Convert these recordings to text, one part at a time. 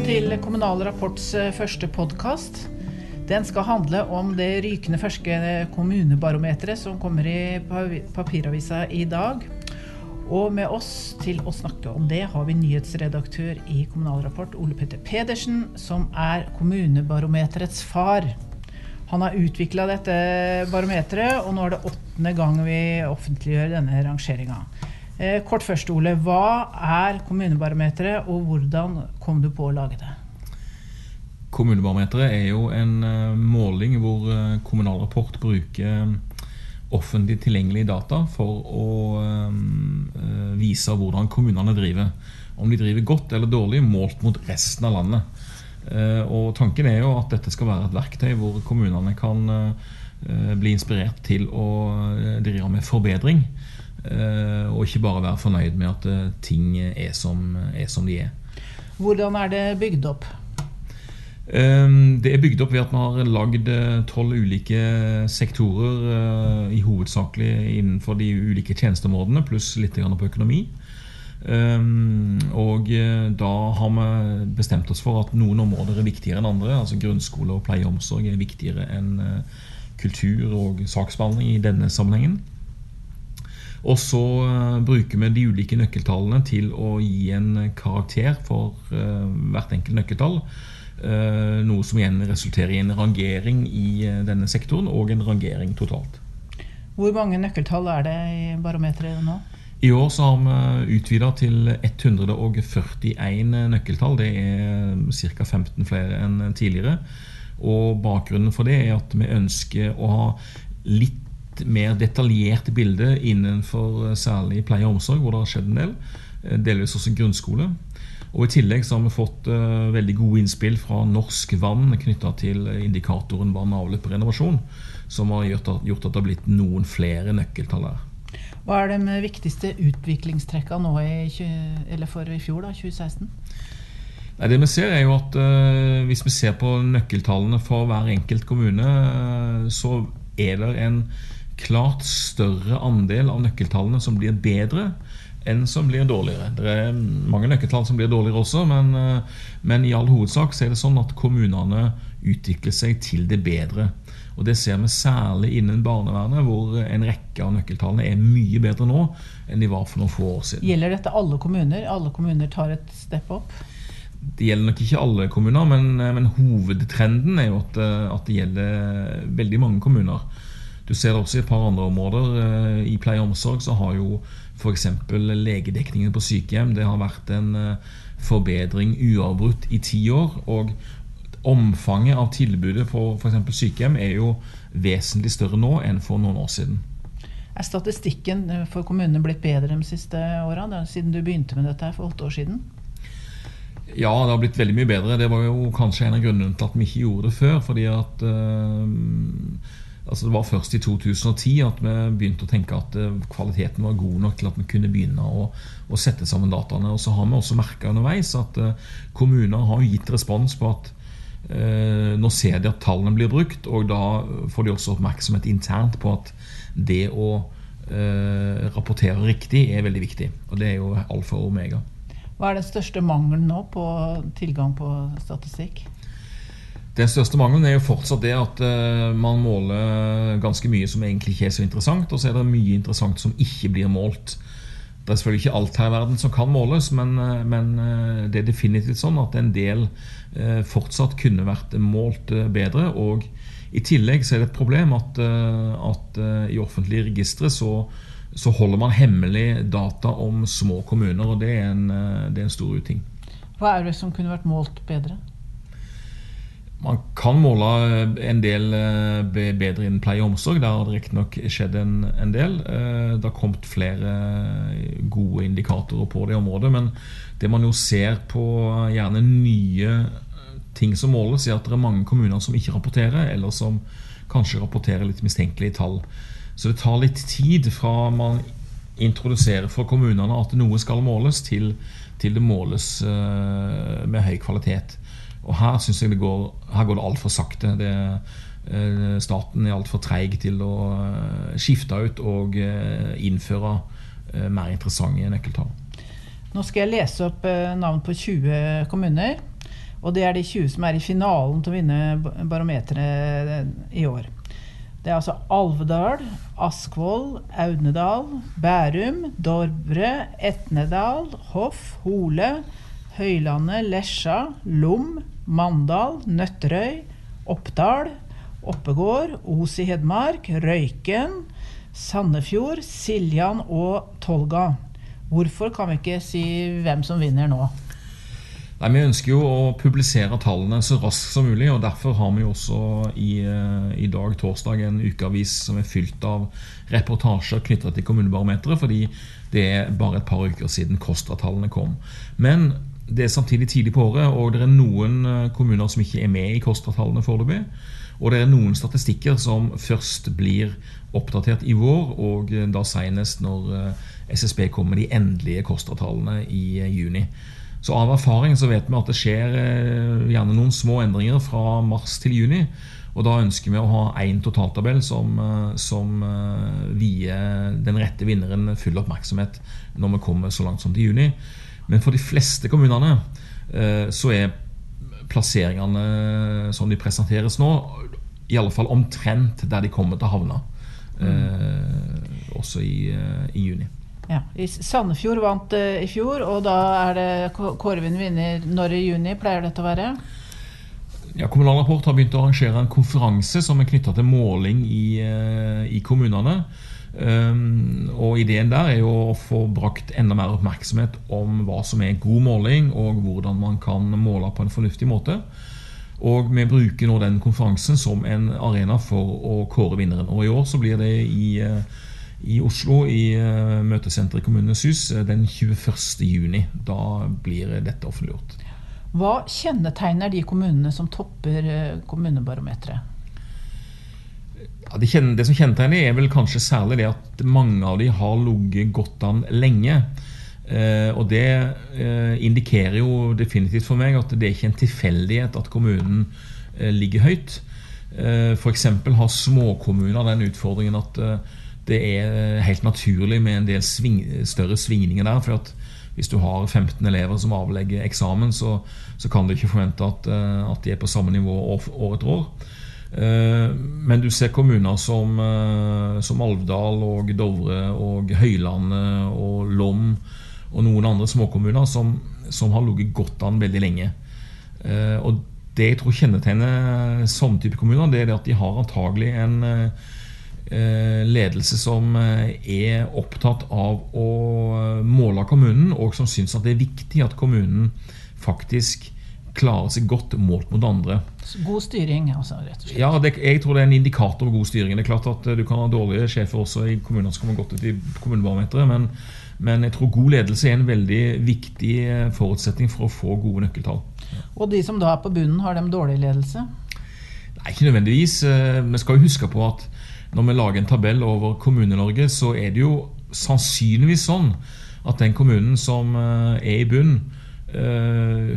Velkommen til Kommunal Rapports eh, første podkast. Den skal handle om det rykende ferske kommunebarometeret som kommer i papiravisa i dag. Og med oss til å snakke om det har vi nyhetsredaktør i Kommunal Rapport, Ole Petter Pedersen, som er kommunebarometerets far. Han har utvikla dette barometeret, og nå er det åttende gang vi offentliggjør denne rangeringa. Eh, kort først, Ole. Hva er kommunebarometeret, og hvordan kom du på å lage det? Kommunebarometeret er jo en uh, måling hvor uh, Kommunal Rapport bruker offentlig tilgjengelige data for å vise hvordan kommunene driver. Om de driver godt eller dårlig målt mot resten av landet. og Tanken er jo at dette skal være et verktøy hvor kommunene kan bli inspirert til å drive med forbedring. Eh, og ikke bare være fornøyd med at eh, ting er som, er som de er. Hvordan er det bygd opp? Ehm, det er bygd opp ved at vi har lagd eh, tolv ulike sektorer, i hovedsakelig innenfor de ulike tjenesteområdene, pluss litt på økonomi. Og da har vi bestemt oss for at noen områder er viktigere enn andre. altså Grunnskole og pleie og omsorg er viktigere enn kultur og saksbehandling i denne sammenhengen. Og så uh, bruker vi de ulike nøkkeltallene til å gi en karakter for uh, hvert enkelt nøkkeltall. Uh, noe som igjen resulterer i en rangering i denne sektoren, og en rangering totalt. Hvor mange nøkkeltall er det i barometeret nå? I år så har vi utvida til 141 nøkkeltall. Det er ca. 15 flere enn tidligere. Og bakgrunnen for det er at vi ønsker å ha litt mer detaljert bilde innenfor eh, særlig pleie og omsorg, hvor det har skjedd en del. Eh, delvis også grunnskole. Og I tillegg så har vi fått uh, veldig gode innspill fra Norsk Vann knytta til indikatoren vann, avløp og renovasjon, som har gjort at, gjort at det har blitt noen flere nøkkeltall her. Hva er de viktigste utviklingstrekka nå i, for i fjor, da, 2016? Nei, det vi ser er jo at uh, Hvis vi ser på nøkkeltallene for hver enkelt kommune, uh, så er det en klart større andel av nøkkeltallene som blir bedre enn som blir dårligere. Det er mange nøkkeltall som blir dårligere også, men, eh, men, i all hovedsak så er det sånn at kommunene utvikler seg til det bedre. Og Det ser vi særlig innen barnevernet, hvor en rekke av nøkkeltallene er mye bedre nå enn de var for noen få år siden. Gjelder dette alle kommuner? Alle kommuner tar et step opp? Det gjelder nok ikke alle kommuner, men, men hovedtrenden er jo at, at det gjelder veldig mange kommuner. Du ser det også i et par andre områder. Eh, I pleie og omsorg så har jo f.eks. legedekningen på sykehjem det har vært en eh, forbedring uavbrutt i ti år. Og omfanget av tilbudet på f.eks. sykehjem er jo vesentlig større nå enn for noen år siden. Er statistikken eh, for kommunene blitt bedre de siste åra, siden du begynte med dette for åtte år siden? Ja, det har blitt veldig mye bedre. Det var jo kanskje en av grunnene til at vi ikke gjorde det før. fordi at øh, Altså Det var først i 2010 at vi begynte å tenke at eh, kvaliteten var god nok til at vi kunne begynne å, å sette sammen dataene. Og så har vi også merka underveis at uh, kommuner har gitt respons på at eh, nå ser de at tallene blir brukt, og da får de også oppmerksomhet internt på at det å eh, rapportere riktig er veldig viktig. Og det er jo alfa og omega. Hva er den største mangelen nå på tilgang på statistikk? Den største mangelen er jo fortsatt det at uh, man måler ganske mye som egentlig ikke er så interessant, og så er det mye interessant som ikke blir målt. Det er selvfølgelig ikke alt her i verden som kan måles, men, uh, men uh, det er definitivt sånn at en del fortsatt kunne vært målt bedre. Og i tillegg så er det et problem at, at i offentlige registre så, så, holder man hemmelig data om små kommuner, og det er en, det er en stor uting. Hva er det som kunne vært målt bedre? Man kan måle en del eh, bedre innen pleie og omsorg. Der har det riktignok skjedd en, en, del. Eh, det har kommet flere gode indikatorer på det området. Men det man jo ser på gjerne nye ting som måles, er at det er mange kommuner som ikke rapporterer, eller som kanskje rapporterer litt mistenkelige tall. Så det tar litt tid fra man introduserer for kommunene at noe skal måles, til, til det måles eh, med høy kvalitet. Og her syns jeg det går, her går det altfor sakte. Det, eh, staten er altfor treig til å eh, skifte ut og eh, innføre mer interessante nøkkeltall. Nå skal jeg lese opp navn på 20 kommuner. Og det er de 20 som er i finalen til å vinne barometeret i år. Det er altså Alvedal, Askvoll, Audnedal, Bærum, Dovre, Etnedal, Hoff, Hole, Høylandet, Lesja, Lom, Mandal, Nøtterøy, Oppdal, Oppegård, Os i Hedmark, Røyken, Sandefjord, Siljan og Tolga. Hvorfor kan vi ikke si hvem som vinner nå? Nei, Vi ønsker jo å publisere tallene så raskt som mulig. og Derfor har vi jo også i, eh, i dag, torsdag, en ukeavis som er fylt av reportasjer knyttet til Kommunebarometeret. Fordi det er bare et par uker siden KOSTRA-tallene kom. Men det er samtidig tidlig på året, og det er noen eh, kommuner som ikke er med i KOSTRA-tallene foreløpig. Og det er noen statistikker som først blir oppdatert i vår, og eh, da senest når SSB kommer med de endelige KOSTRA-tallene i juni. Så av erfaring så vet vi at det skjer eh, gjerne noen små endringer fra mars til juni. Og da ønsker vi å ha én totaltabell som, eh, som eh, vier den rette vinneren full oppmerksomhet når vi kommer så langt som til juni. Men for de fleste kommunene så er plasseringene som de presenteres nå, i alle fall omtrent der de kommer til å havne. Mm. Også i, i juni. Ja. Sandefjord vant i fjor, og da er det Kårvin vinner når i juni? Pleier dette å være? Ja, Kommunal Rapport har begynt å arrangere en konferanse som er knytta til måling i, i kommunene. Um, og Ideen der er jo å få brakt enda mer oppmerksomhet om hva som er god måling, og hvordan man kan måle på en fornuftig måte. Og Vi bruker nå den konferansen som en arena for å kåre vinneren. Og I år så blir det i uh, i Oslo, i uh, møtesenteret i Kommunenes hus, uh, den 21. juni. Da blir dette offentliggjort. Hva kjennetegner de kommunene som topper kommunebarometeret? Ja, det, det, som kjennetegner, er vel kanskje særlig det at mange av de har ligget godt an lenge. Eh, og det eh, indikerer jo definitivt for meg at det er ikke en tilfeldighet at kommunen eh, ligger høyt. Eh, F.eks. har småkommuner den utfordringen at det er eh, helt naturlig med en del sving, større svingninger der. for at hvis du har 15 elever som avlegger eksamen, så, så kan du ikke forvente at, eh, at, de er på samme nivå år etter år. Eh, men du ser kommuner som, som Alvdal og Dovre og Høylandet og Lom og noen andre småkommuner som, som har ligget godt an veldig lenge. Og det jeg tror kjennetegner sånne type kommuner, det er at de har antagelig en Eh, ledelse som eh, er opptatt av å måle kommunen, og som syns at det er viktig at kommunen faktisk klarer seg godt målt mot andre. God styring, altså, rett og slett. Ja, det, jeg tror det er en indikator på god styring. Det er klart at eh, Du kan ha dårlige sjefer også i kommuner som kommer godt ut i kommunebarometeret, men, men jeg tror god ledelse er en veldig viktig forutsetning for å få gode nøkkeltall. Og de som da er på bunnen, har de dårlig ledelse? Nei, ikke nødvendigvis. Vi skal jo huske på at når vi lager en tabell over Kommune-Norge, så er det jo sannsynligvis sånn at den kommunen som eh, er i bunn, eh,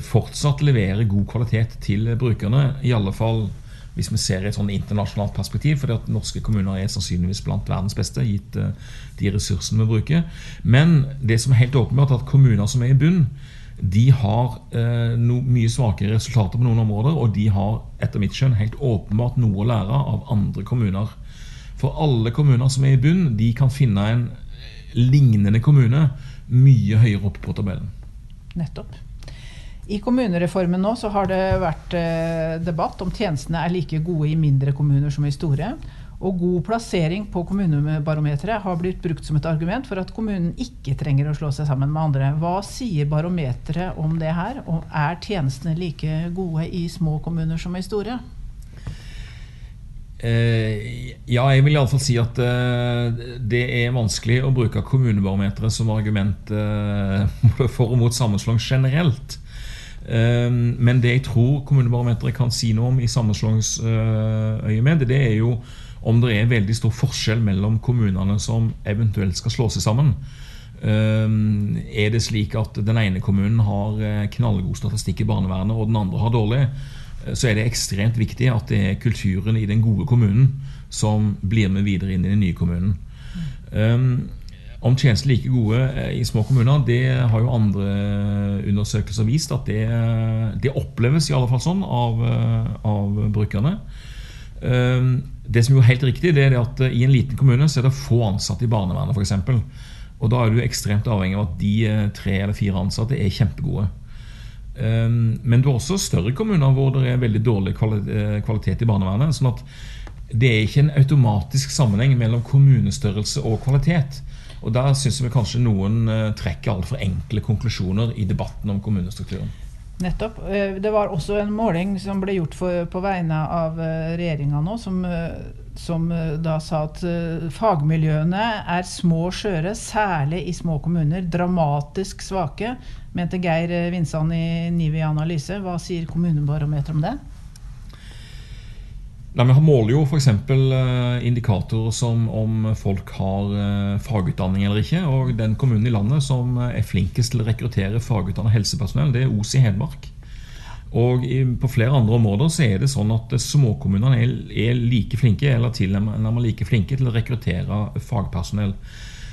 fortsatt leverer god kvalitet til brukerne. I alle fall hvis vi ser i et sånn internasjonalt perspektiv. For norske kommuner er sannsynligvis blant verdens beste, gitt eh, de ressursene vi bruker. Men det som er helt åpenbart, er at kommuner som er i bunn, de har eh, no, mye svakere resultater på noen områder. Og de har etter mitt skjønn helt åpenbart noe å lære av andre kommuner for alle kommuner som er i bunn, de kan finne en lignende kommune mye høyere oppe på tabellen. Nettopp. I kommunereformen nå så har det vært eh, debatt om tjenestene er like gode i mindre kommuner som i store. Og god plassering på kommunebarometeret har blitt brukt som et argument for at kommunen ikke trenger å slå seg sammen med andre. Hva sier barometeret om det her? Og er tjenestene like gode i små kommuner som i store? Eh, ja, jeg vil iallfall si at eh, det er vanskelig å bruke kommunebarometeret som argument eh, for og mot sammenslåing generelt. Men det jeg tror kommunebarometeret kan si noe om i sammenslåingsøyemed, det er jo om det er veldig stor forskjell mellom kommunene som eventuelt skal slå seg sammen. Er det slik at den ene kommunen har knallgod statistikk i barnevernet, og den andre har dårlig? Så er det ekstremt viktig at det er kulturen i den gode kommunen som blir med videre inn i den nye kommunen. Um, Om tjenester like gode eh, i små kommuner, det har jo andre undersøkelser vist at det, det oppleves i alle fall sånn av, av brukerne. Det som er helt riktig, det er at i en liten kommune så er det få ansatte i barnevernet f.eks. Og da er du ekstremt avhengig av at de tre eller fire ansatte er kjempegode. Men du har også større kommuner hvor det er veldig dårlig kvalitet i barnevernet. sånn at det er ikke en automatisk sammenheng mellom kommunestørrelse og kvalitet. Og Der syns vi kanskje noen eh, trekker altfor enkle konklusjoner i debatten om kommunestrukturen. Nettopp. Eh, det var også en måling som ble gjort for, på vegne av eh, regjeringa nå, som, som, da sa at fagmiljøene er små og skjøre, særlig i små kommuner. Dramatisk svake, mente Geir Vinsand i Nivi Analyse. Hva sier Kommunebarometeret om det? Nei, Vi måler jo f.eks. Eh, indikatorer som om folk har eh, fagutdanning eller ikke. og Den kommunen i landet som er flinkest til å rekruttere fagutdannet helsepersonell, det er Os i Hedmark. Og På flere andre områder så er det sånn at småkommunene er, like flinke eller tilnærmet like flinke til å rekruttere fagpersonell.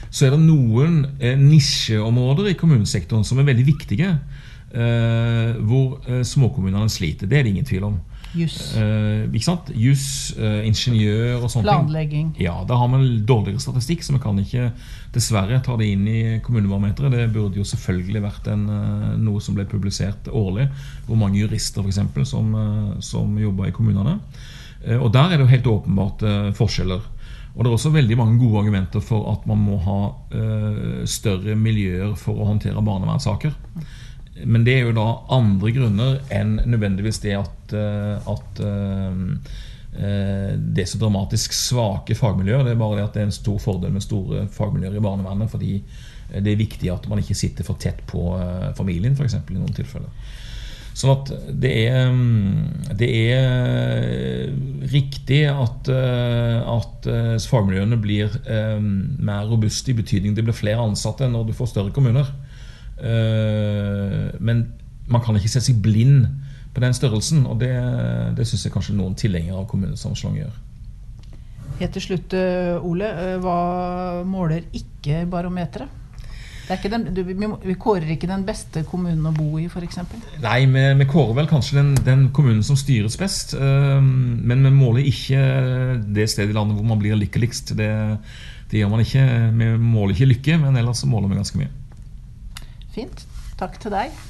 Så er det noen eh, nisjeområder i kommunesektoren som er veldig viktige, eh, hvor eh, småkommunene sliter. Det er det ingen tvil om. Juss. Uh, ikke sant? Juss, uh, ingeniør og sånne Planlegging. ting. Ja, Da har vi dårligere statistikk, så vi kan ikke dessverre ta det inn i kommunebarometeret. Det burde jo selvfølgelig vært en, uh, noe som ble publisert årlig. Hvor mange jurister for eksempel, som, som jobber i kommunene. og der er det jo helt åpenbart forskjeller. Og det er også veldig mange gode argumenter for at man må ha større miljøer for å håndtere barnevernssaker. Men det er jo da andre grunner enn nødvendigvis det at, eh, at eh, eh, det er så dramatisk svake fagmiljøer. Det er bare det at det er en stor fordel med store fagmiljøer i barnevernet. Fordi det er viktig at man ikke sitter for tett på familien, f.eks. i noen tilfeller. Sånn at det er, det er riktig at, at, fagmiljøene blir mer robuste i betydning det blir flere ansatte når du får større kommuner. Eh, men man kan ikke se seg blind på den størrelsen, og det, det syns jeg kanskje noen tilhengere av kommunesammenslåing gjør. Helt til slutt, eh, Ole. Eh, hva måler ikke barometeret? Den, du, vi kårer ikke den beste kommunen å bo i, f.eks.? Nei, vi, vi, kårer vel kanskje den, den, kommunen som styres best. Men vi måler ikke det stedet i landet hvor man blir lykkeligst. Det, det gjør man ikke. Vi måler ikke lykke, men ellers så måler vi ganske mye. Fint. Takk til deg.